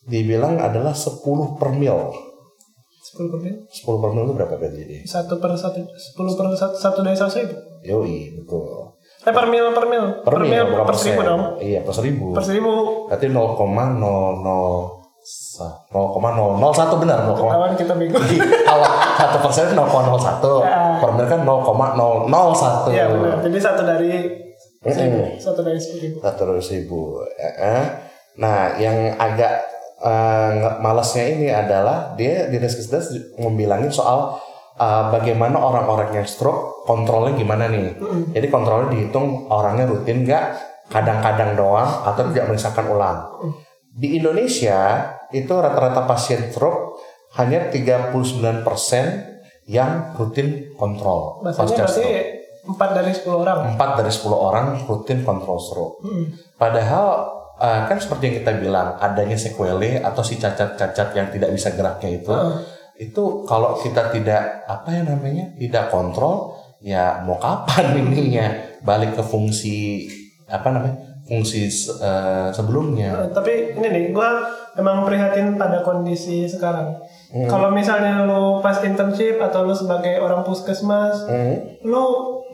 dibilang adalah 10 per mil. 10 persen. 10 per mil itu berapa berarti jadi? Satu per satu, sepuluh per satu, satu dari seratus ribu. Yoi, betul. Eh per mil per mil Per, mil, bukan per seribu dong. Iya, per seribu. Per seribu. Berarti 0,00 Sa- 0,001 benar 0, Kawan kita bego. kalau satu persen 0,01 Ya. per menit kan 0,001 Iya benar. Jadi satu dari seribu. Satu dari seribu. satu ratus ribu Eh, eh. nah yang agak eh, nge- malasnya ini adalah dia di Deskesdas membilangin soal eh, bagaimana orang-orang yang stroke kontrolnya gimana nih jadi kontrolnya dihitung orangnya rutin nggak kadang-kadang doang atau tidak menyesalkan ulang di Indonesia itu rata-rata pasien stroke hanya 39% yang rutin kontrol berarti stroke. empat dari sepuluh orang. 4 dari 10 orang rutin kontrol stroke. Hmm. Padahal eh, kan seperti yang kita bilang adanya sequelae atau si cacat-cacat yang tidak bisa geraknya itu Heeh. itu kalau kita tidak apa ya namanya tidak kontrol ya mau kapan *laughs* ininya balik ke fungsi apa namanya fungsi eh, sebelumnya. Eh, tapi ini nih, gue emang prihatin pada kondisi sekarang. Hmm. Kalau misalnya lu pas internship atau lu sebagai orang puskesmas, Hmm. lu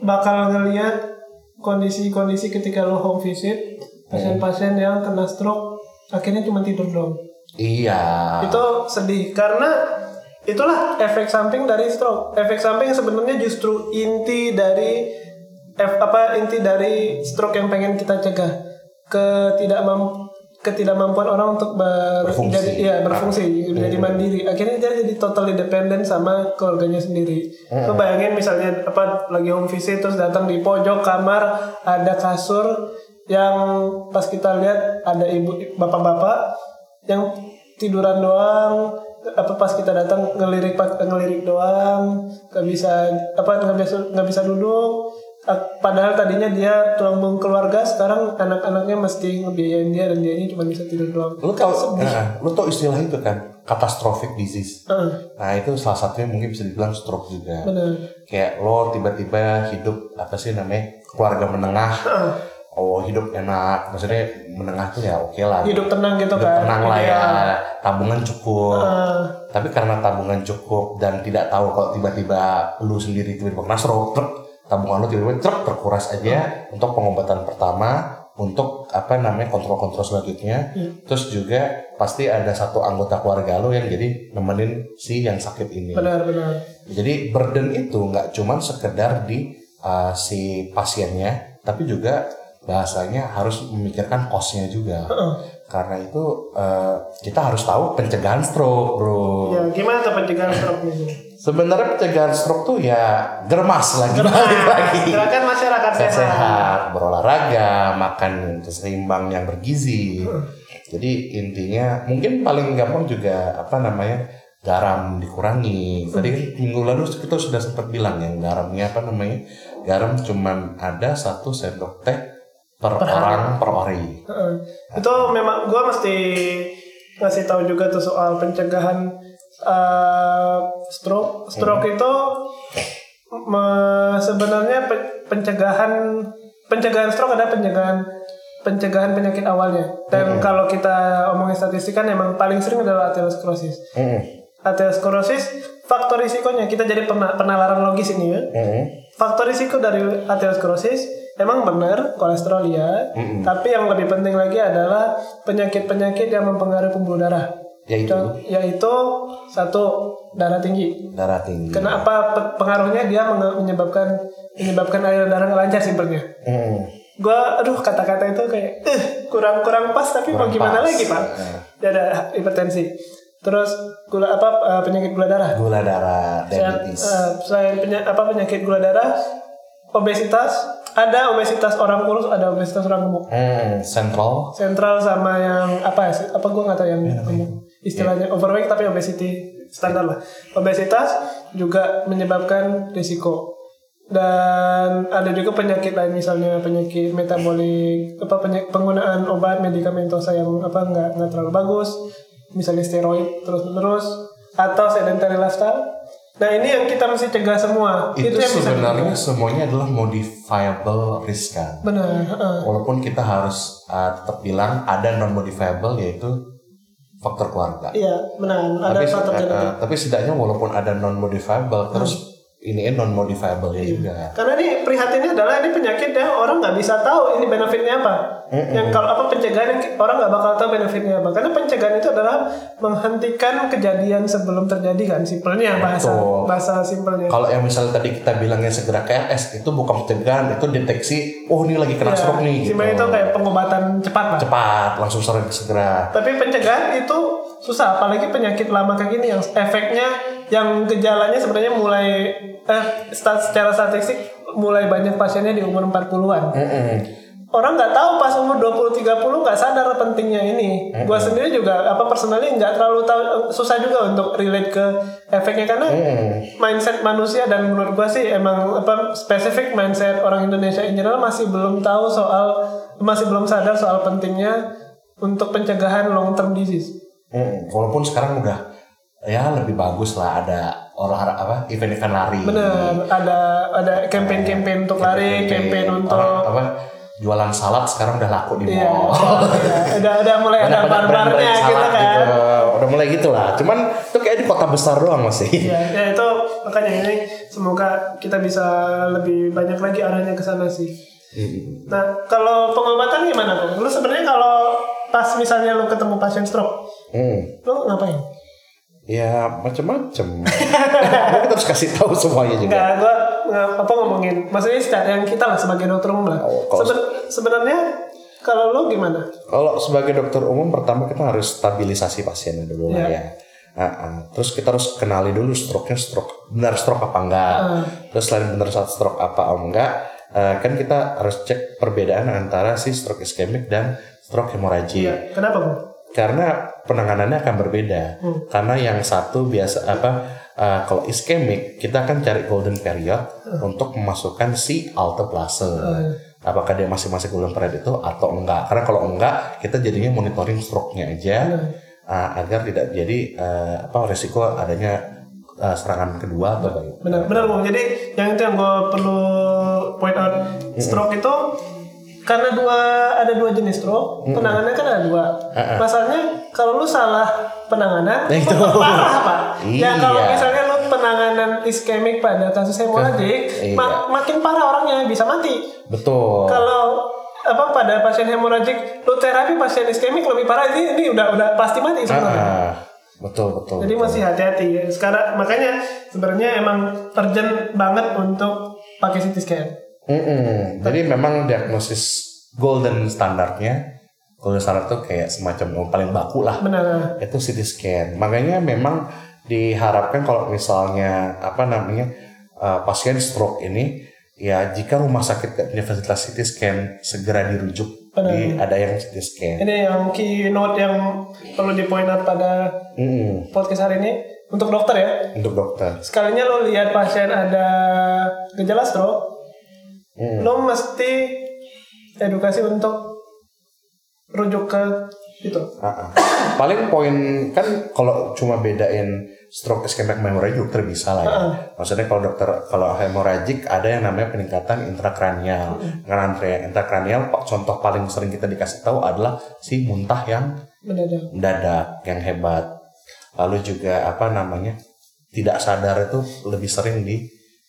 bakal ngelihat kondisi-kondisi ketika lu home visit pasien-pasien yang kena stroke akhirnya cuma tidur doang. Iya. Itu sedih karena itulah efek samping dari stroke. Efek samping sebenarnya justru inti dari F, apa inti dari stroke yang pengen kita cegah ketidakmam ketidakmampuan orang untuk ber, Berfungsi. jadi iya berfungsi jadi mandiri akhirnya dia jadi totally dependent sama keluarganya sendiri Lu bayangin misalnya apa lagi home visit terus datang di pojok kamar ada kasur yang pas kita lihat ada ibu bapak-bapak yang tiduran doang apa pas kita datang ngelirik ngelirik doang nggak bisa apa nggak bisa nggak bisa duduk. Padahal tadinya dia tulang punggung keluarga sekarang anak-anaknya mesti ngebiayain dia dan dia ini cuma bisa tidur doang. Lu tau, nah, lu tau istilah itu kan? Catastrophic disease. Heeh, Nah itu salah satunya mungkin bisa dibilang stroke juga. benar. Kayak lo tiba-tiba hidup apa sih namanya keluarga menengah. Heeh. Oh hidup enak. Maksudnya menengah tuh ya oke lah. Hidup tenang gitu Hidup kan? tenang lah ya. Ideal. tabungan cukup. Heeh. tapi karena tabungan cukup dan tidak tahu kalau tiba-tiba lu sendiri tiba-tiba kena stroke truk, tabungan lu tiba-tiba truk terkuras aja untuk pengobatan pertama untuk apa namanya kontrol-kontrol selanjutnya. Hmm. terus juga pasti ada satu anggota keluarga lo yang jadi nemenin si yang sakit ini. Benar benar. Jadi burden itu nggak cuman sekedar di uh, si pasiennya, tapi juga bahasanya harus memikirkan costnya juga. Heeh. Karena itu uh, kita harus tahu pencegahan stroke, bro. ya gimana tuh pencegahan stroke ini Sebenarnya pencegahan stroke tuh ya germas lagi balik lagi. gerakan masyarakat Sehat, sehat berolahraga, makan seimbang yang bergizi. Jadi intinya mungkin paling gampang juga apa namanya garam dikurangi. Tadi kan minggu lalu kita sudah sempat bilang yang garamnya apa namanya garam cuman ada satu sendok teh per, orang per hari. Heeh. itu memang gue mesti ngasih tahu juga tuh soal pencegahan eh, stroke. Stroke itu me- sebenarnya pe- pencegahan pencegahan stroke ada pencegahan pencegahan penyakit awalnya. Dan kalau kita omongin statistik kan emang paling sering adalah aterosklerosis Mm, aterosklerosis faktor risikonya kita jadi pena- penalaran logis ini ya. Mm, Faktor risiko dari aterosklerosis emang benar kolesterol ya, Mm-mm. tapi yang lebih penting lagi adalah penyakit-penyakit yang mempengaruhi pembuluh darah. Yaitu Yaitu satu darah tinggi. darah tinggi. Kenapa pe- pengaruhnya dia menyebabkan menyebabkan aliran darah lancar simpelnya. Mm, Gua aduh kata-kata itu kayak eh kurang kurang pas tapi mau Kurang gimana pas. lagi pak? Dia ada hipertensi. Terus gula apa eh, penyakit gula darah. Gula darah, Selain, diabetes. eh, selain penya- apa penyakit gula darah, obesitas, ada obesitas orang kurus, ada obesitas orang gemuk. Mm, sentral. Sentral sama yang apa ya? Apa gue nggak tahu yang gemuk. Istilahnya overweight tapi obesity standar lah. Obesitas juga menyebabkan risiko. Dan ada juga penyakit lain misalnya penyakit metabolik apa penyakit penggunaan obat medikamentosa yang apa nggak nggak terlalu bagus misalnya steroid terus menerus atau sedentary lifestyle nah ini yang kita mesti cegah semua Itu, yang bisa sebenarnya dicegah. semuanya adalah modifiable risk kan. benar heeh. Walaupun kita harus uh, tetap bilang ada non modifiable yaitu faktor keluarga. iya benar ada tapi, faktor eh, eh, tapi setidaknya walaupun ada non modifiable terus ini non modifiable ya juga. Karena ini prihatinnya adalah ini penyakit yang orang nggak bisa tahu ini benefitnya apa. Yang kalau apa pencegahan orang nggak bakal tahu benefitnya apa. Karena pencegahan itu adalah menghentikan kejadian sebelum terjadi kan simpelnya bahasa Betul. bahasa simpelnya. Kalau yang misalnya tadi kita bilangnya segera ke RS itu bukan pencegahan, itu deteksi. Oh ini lagi kena stroke nih. Gitu. Simpelnya itu kayak pengobatan cepat lah. Cepat, langsung segera. Tapi pencegahan itu susah, apalagi penyakit lama kayak gini yang efeknya yang gejalanya sebenarnya mulai eh secara statistik mulai banyak pasiennya di umur 40-an. Mm-mm. Orang nggak tahu pas umur 20 30 nggak sadar pentingnya ini. Gua sendiri juga apa personally nggak terlalu tahu susah juga untuk relate ke efeknya karena Mm. mindset manusia dan menurut gua sih emang apa spesifik mindset orang Indonesia in general masih belum tahu soal masih belum sadar soal pentingnya untuk pencegahan long term disease. Mm. Walaupun sekarang udah ya lebih bagus lah ada olahraga apa event-event lari. Bener, ada ada campaign-campaign untuk lari, campaign untuk Orang, apa jualan salad sekarang udah laku di Iya, mall. iya. udah udah mulai ada bar-barnya gitu kan. gitu. Udah mulai gitu lah. Cuman itu kayak di kota besar doang masih. Ya, ya itu makanya ini semoga kita bisa lebih banyak lagi arahnya ke sana sih. Nah, kalau pengobatan gimana tuh? Lu sebenarnya kalau pas misalnya lu ketemu pasien stroke, Hmm. lu ngapain? Ya macem-macem. *laughs* kita harus kasih tahu semuanya juga. Enggak, gua apa ngomongin. Maksudnya secara yang kita lah sebagai dokter umum lah. Oh, kalau- Seben- sebenarnya kalau lu gimana? Kalau sebagai dokter umum pertama kita harus stabilisasi pasiennya dulu lah Iya. ya. Ah, ah. Terus kita harus kenali dulu stroke-nya stroke benar stroke apa enggak. Ah. Terus selain benar saat stroke apa enggak, eh, kan kita harus cek perbedaan antara si stroke iskemik dan stroke hemorragik. Iya. Kenapa, Bu? Karena penanganannya akan berbeda. Hmm. Karena yang satu biasa apa eh, kalau iskemik kita akan cari golden period untuk memasukkan si alteplase. Apakah dia masih masih golden period itu atau enggak? Karena kalau enggak kita jadinya monitoring stroke-nya aja eh, agar tidak jadi eh, apa resiko adanya eh, serangan kedua atau. Benar, benar Bung. Jadi yang itu yang gue perlu point out, stroke itu karena dua ada dua jenis stroke, penanganannya kan ada dua. Masalahnya kalau lu salah penanganan, Nah, *laughs* itu. parah pak. Ya kalau Iya. misalnya lu penanganan iskemik pada kasus hemoragik, Iya. ma- makin parah orangnya bisa mati. Betul. Kalau apa pada pasien hemoragik, lu terapi pasien iskemik lebih parah ini ini udah udah pasti mati sebenarnya. Ah, betul betul. Jadi betul. masih hati-hati. Sekarang makanya sebenarnya emang urgent banget untuk pakai CT scan. Mm-mm. Jadi memang diagnosis golden standarnya, golden standard tuh kayak semacam yang paling baku lah. Benar. Itu CT scan. Makanya memang diharapkan kalau misalnya apa namanya uh, pasien stroke ini ya jika rumah sakit gak punya fasilitas CT scan segera dirujuk Benar. di ada yang CT scan. Ini yang keynote yang perlu di point out pada Mm-mm. podcast hari ini untuk dokter ya. Untuk dokter. Sekalinya lo lihat pasien ada gejala stroke, Mm. lo mesti edukasi untuk rujuk ke itu. Ah. Paling poin kan kalau cuma bedain stroke iskemik hemorrhagic dokter bisa lah ya. Maksudnya kalau dokter kalau hemorrhagic ada yang namanya peningkatan intrakranial. Karena intrakranial contoh paling sering kita dikasih tahu adalah si muntah yang Mendadak. mendadak yang hebat. Lalu juga apa namanya tidak sadar itu lebih sering di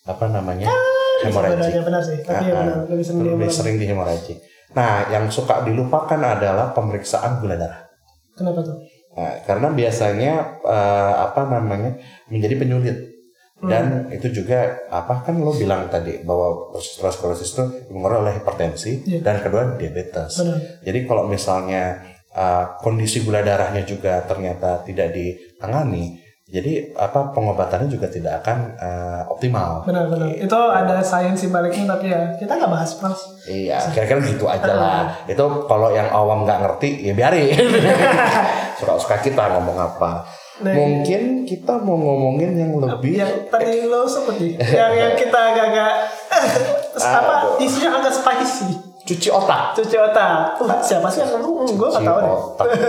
apa namanya Sebenarnya benar sih, tapi ya Ah, ah. benar lebih sering lebih sering di. Nah, yang suka dilupakan adalah pemeriksaan gula darah. Kenapa tuh? Nah, karena biasanya eh, apa namanya menjadi penyulit dan itu juga apa kan lo bilang tadi bahwa sklerosis itu dipengaruhi oleh hipertensi Iya. dan kedua diabetes. Benar. Jadi kalau misalnya eh, kondisi gula darahnya juga ternyata tidak ditangani, jadi apa pengobatannya juga tidak akan eh, optimal. Benar-benar. Itu ada sains di baliknya tapi ya kita nggak bahas mas. Iya, kira-kira gitu aja lah. *laughs* Itu kalau yang awam nggak ngerti, ya biarin. *laughs* Suka-suka kita ngomong apa. Nah, Mungkin kita mau ngomongin yang lebih Yang tadi lo nih, yang yang kita agak-agak *laughs* apa Aduh. isunya agak spicy. Cuci otak. Cuci otak. Wah, siapa sih yang ngomong? Hmm, gue Cuci tahu deh.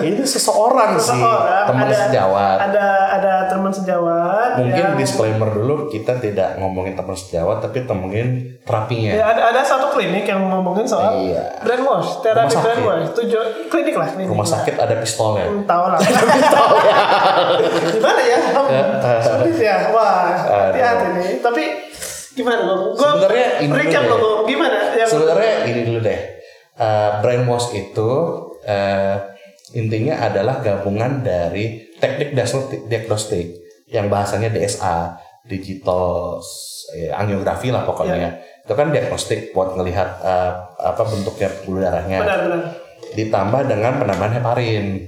Ini seseorang, sih, Seseorang, teman ada- sejawat. Ada ada teman sejawat. Mungkin ya. disclaimer dulu kita tidak ngomongin teman sejawat tapi temuin terapinya. Ya, ada ada satu klinik yang ngomongin soal Iya. brainwash, terapi brainwash. Tujuh klinik lah. Klinik Rumah lah. sakit ada pistolnya. Hmm, Tahu lah. *laughs* gimana ya? *laughs* Sulit ya. Wah, hati-hati nih. Tapi gimana lo? Gua Sebenarnya ini recap dulu lo deh. Bang. gimana? Yang Sebenarnya ini dulu deh. Eh, brainwash itu eh, intinya adalah gabungan dari teknik diagnostik, yang bahasanya DSA, digital eh, angiografi lah pokoknya. Itu kan diagnostik buat ngelihat eh, apa bentuknya pembuluh darahnya. benar-benar. ditambah dengan penambahan heparin.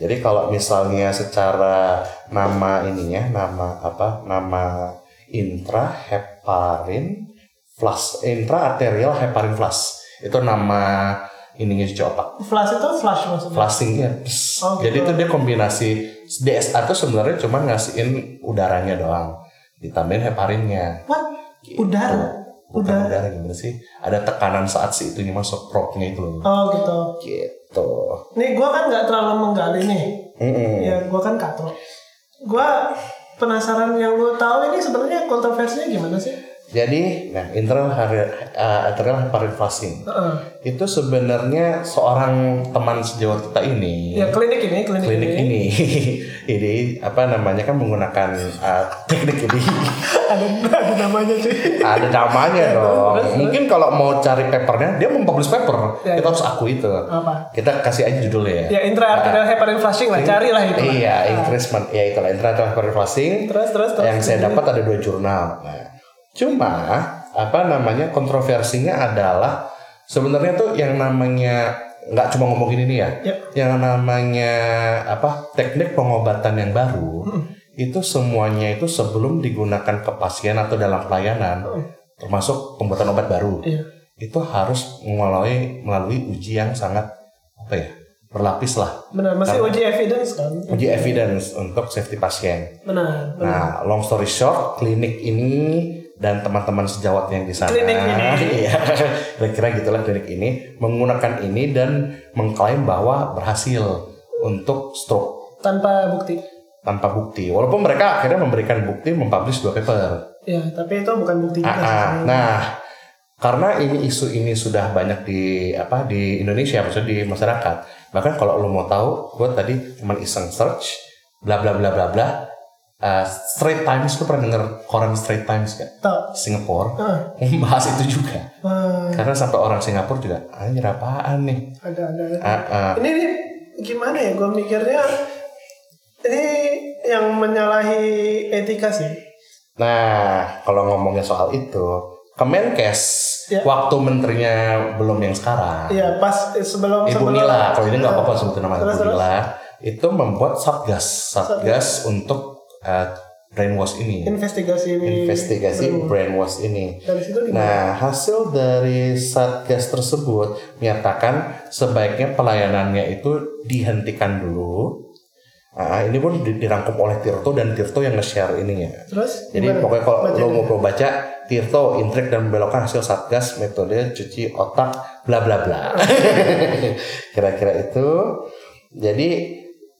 Jadi kalau misalnya secara nama ininya, nama apa? Nama intraheparin flash, intraarterial heparin flash. Itu nama ininya cuci otak. Flash itu flash maksudnya. Flashingnya. Oh, gitu. Jadi itu dia kombinasi DSA itu sebenarnya cuma ngasihin udaranya doang. Ditambahin heparinnya. What? Gitu. Udara. Bukan Udara. udara gimana sih? Ada tekanan saat si itunya masuk propnya itu loh. Oh gitu. Gitu. Nih gua kan nggak terlalu menggali nih. Mm-mm. Ya gua kan katro. Gua penasaran yang lu tahu ini sebenarnya kontroversinya gimana sih? Jadi, nah internal uh, internal heparin flashing Heeh. itu sebenarnya seorang teman sejawat kita ini, Ya klinik ini, klinik, klinik ini. ini, *laughs* ini apa namanya kan menggunakan uh, teknik ini. *laughs* ada ada namanya sih. Ada namanya dong. Mungkin kalau mau cari papernya, dia mempublish paper. Ya, kita ya. harus akui itu. Apa? Kita kasih aja judulnya ya. Ya intraarterial heparin flashing lah, carilah itu. Iya, increasement. Ya itulah intraarterial heparin flashing. Terus terus terus. yang saya dapat ada dua jurnal. Nah, cuma apa namanya kontroversinya adalah sebenarnya tuh yang namanya nggak cuma ngomongin ini ya, Ya. yang namanya apa teknik pengobatan yang baru itu semuanya itu sebelum digunakan ke pasien atau dalam pelayanan, termasuk pembuatan obat baru, Iya. itu harus melalui melalui uji yang sangat apa ya berlapis lah, Benar, masih uji evidence kan? uji evidence untuk safety pasien. Benar. benar. Nah, long story short, klinik ini dan teman-teman sejawat yang di sana, Klinik ini. *laughs* iya, kira-kira gitulah klinik ini menggunakan ini dan mengklaim bahwa berhasil untuk stroke Tanpa bukti. tanpa bukti. Walaupun mereka akhirnya memberikan bukti mempublish dua paper. Ya, tapi itu bukan bukti juga Ah, sih. ah. Nah, karena ini isu ini sudah banyak di apa di Indonesia, maksudnya di masyarakat. Bahkan kalau lo mau tahu, gue tadi cuma iseng search, bla bla bla bla bla. Uh, Straight Times, lo pernah denger koran Straight Times kan? Tahu. Singapura Ah, membahas itu juga. ah, Karena sampai orang Singapura juga, anjir apaan nih? ada ada. Ah, ah. Ini nih gimana ya? Gue mikirnya ini yang menyalahi etika sih. Nah, kalau ngomongnya soal itu, Kemenkes Ya. waktu menterinya belum yang sekarang. Iya, pas eh, sebelum Ibu sebelum Nila, kalau ini nggak apa-apa sebutin nama Ibu. Nila, itu membuat satgas, satgas untuk uh, brainwash ini, investigasi ini. investigasi brainwash ini. Dari situ Nah, hasil dari satgas tersebut menyatakan sebaiknya pelayanannya itu dihentikan dulu. Nah, ini pun di- dirangkum oleh Tirto dan Tirto yang nge-share ininya. Terus Jadi gimana? pokoknya kalau Bacanya. lo mau baca Tirto intrik dan membelokkan hasil satgas metode cuci otak bla bla bla. *laughs* Kira-kira itu. Jadi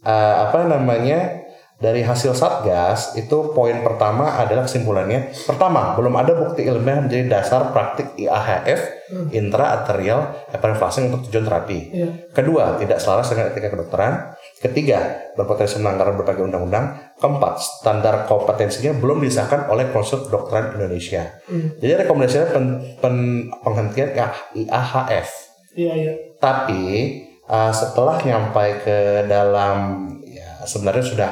eh, apa namanya dari hasil satgas itu poin pertama adalah kesimpulannya pertama belum ada bukti ilmiah menjadi dasar praktik IAHF intraarterial heparin flashing untuk tujuan terapi. Iya. Kedua, tidak selaras dengan etika kedokteran. Ketiga, berpotensi melanggar berbagai undang-undang. Keempat, standar kompetensinya belum disahkan oleh Konsul Kedokteran Indonesia. Jadi rekomendasinya pen, pen- penghentian IAHF. Iya, iya. Tapi uh, setelah nyampai ke dalam, ya sebenarnya sudah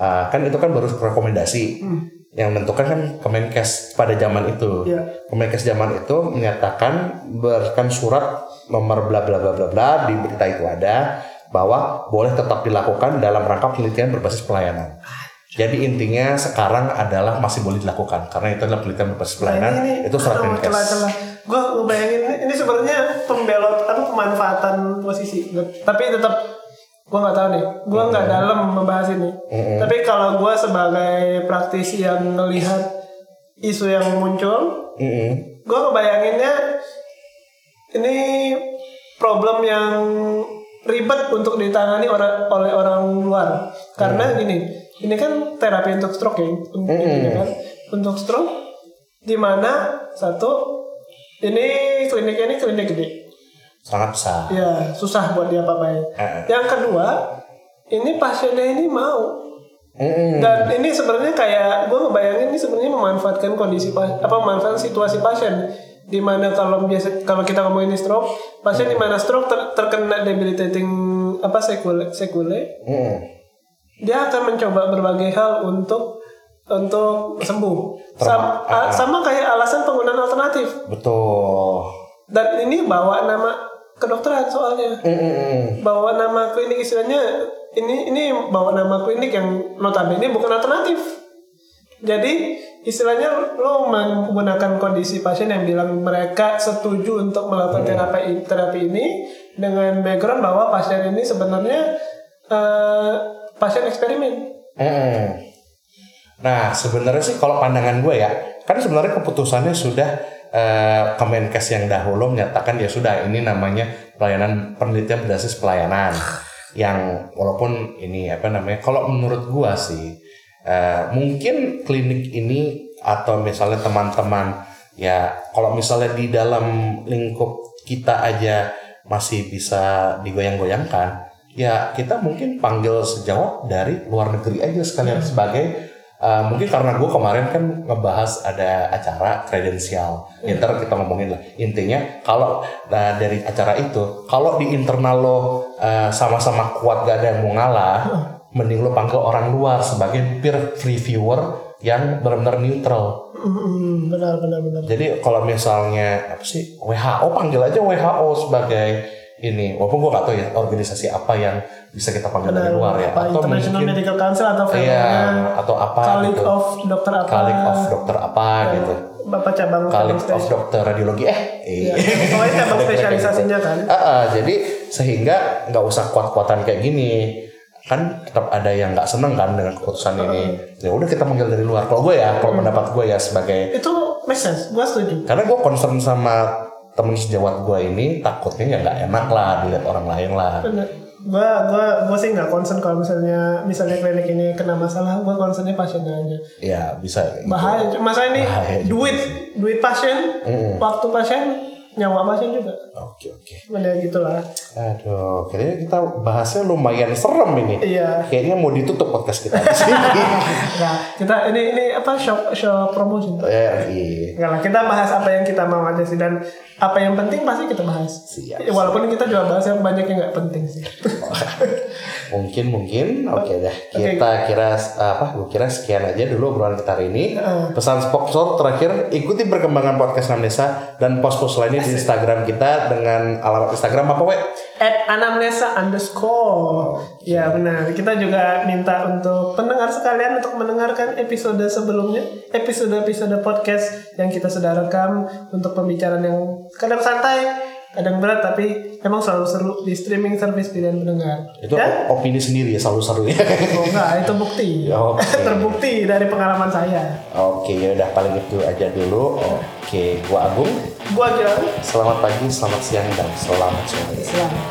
uh, kan itu kan baru rekomendasi. Yang menentukan kan Kemenkes pada zaman itu. Iya. Kemenkes zaman itu menyatakan berikan surat nomor bla bla bla bla bla di berita itu ada bahwa boleh tetap dilakukan dalam rangka penelitian berbasis pelayanan. Jadi intinya sekarang adalah masih boleh dilakukan karena itu adalah penelitian berbasis pelayanan itu surat Kemenkes. Gue ngebayangin ini- ini sebenarnya pembelot apa pemanfaatan posisi. Tapi tetap gue nggak tahu nih. Gue nggak dalam membahas ini. Tapi kalau gue sebagai praktisi yang melihat isu yang muncul, Mm-mm. gue ngebayanginnya ini problem yang ribet untuk ditangani orang oleh orang luar karena gini ini kan terapi untuk stroke ya, untuk Mm-mm. ini kan, untuk stroke di mana satu ini kliniknya ini klinik gede, Sangat besar. ya susah buat dia apa-apain. Eh. Yang kedua, ini pasiennya ini mau Mm-mm. dan ini sebenarnya kayak gue ngebayangin ini sebenarnya memanfaatkan kondisi apa memanfaatkan situasi pasien di mana kalau biasa kalau kita ngomongin stroke pasien di mana stroke ter- terkena debilitating apa sekule sekule Mm-mm. dia akan mencoba berbagai hal untuk untuk sembuh Sam- Terma- a- sama kayak alasan penggunaan alternatif Betul. dan ini bawa nama kedokteran soalnya Mm-mm. bawa nama klinik istilahnya ini ini bawa nama klinik yang notabene bukan alternatif. Jadi istilahnya lo menggunakan kondisi pasien yang bilang mereka setuju untuk melakukan terapi terapi ini dengan background bahwa pasien ini sebenarnya eh, pasien eksperimen. Mm-mm. Nah, sebenarnya sih kalau pandangan gue ya, kan sebenarnya keputusannya sudah eh, Kemenkes yang dahulu menyatakan ya sudah ini namanya pelayanan penelitian berbasis pelayanan. Yang walaupun ini apa namanya kalau menurut gua sih eh, mungkin klinik ini atau misalnya teman-teman ya kalau misalnya di dalam lingkup kita aja masih bisa digoyang-goyangkan ya kita mungkin panggil sejawat dari luar negeri aja sekalian sebagai uh, mungkin karena gue kemarin kan ngebahas ada acara kredensial ya, ntar kita ngomongin lah. Intinya kalau uh, dari acara itu kalau di internal lo uh, sama-sama kuat gak ada yang mau ngalah mending lo panggil orang luar sebagai peer reviewer yang benar-benar neutral. Hmm, benar benar benar. jadi kalau misalnya apa sih WHO panggil aja WHO sebagai ini walaupun gue gak tahu ya organisasi apa yang bisa kita panggil dari Benar. luar ya Apa International Medical Council atau iya filmnya atau apa Colleague gitu. of Dokter apa? Colleague of dokter apa gitu Bapak cabang cabang of dokter radiologi eh Iya. iya. Pokoknya cabang *laughs* spesialisasinya kan. Ah, ah, jadi sehingga nggak usah kuat-kuatan kayak gini kan tetap ada yang nggak seneng kan dengan keputusan ini ya udah kita manggil dari luar kalau gue ya kalau pendapat gue ya sebagai Itu make sense. Gua setuju. karena gue concern sama temen sejawat gue ini takutnya ya nggak enak lah dilihat orang lain lah Bener. Gua gua gua sih nggak concern kalau misalnya misalnya klinik ini kena masalah, gua concernnya pasiennya aja. ya bisa. Bahaya. Masa ini Bahaya duit duit pasien, waktu pasien, nyawa pasien juga. oke oke Bener gitulah. aduh kayaknya kita bahasnya lumayan serem ini Iya. kayaknya mau ditutup podcast kita di sini *laughs* Nah, kita ini ini apa show show promotion. ya iya Enggak lah, kita bahas apa yang kita mau aja sih dan apa yang penting pasti kita bahas. Siap, Walaupun kita juga bahas yang banyak yang nggak penting sih. *laughs* mungkin mungkin. Oke dah kita kira apa gue kira sekian aja dulu obrolan kita hari ini. Pesan sponsor terakhir ikuti perkembangan podcast Nam Desa dan post-post lainnya di Instagram kita dengan alamat Instagram apa we? At anamnesa underscore. Ya benar. Kita juga minta untuk pendengar sekalian untuk mendengarkan episode sebelumnya, episode-episode podcast yang kita sudah rekam untuk pembicaraan yang kadang santai, kadang berat tapi emang selalu seru di streaming service pilihan pendengar. itu Ya? opini sendiri ya selalu seru ya Oh enggak, itu bukti. *laughs* Oke. *laughs* Terbukti dari pengalaman saya. oke ya udah paling itu aja dulu oke gua Agung Gua kira selamat pagi selamat siang dan selamat sore Selamat.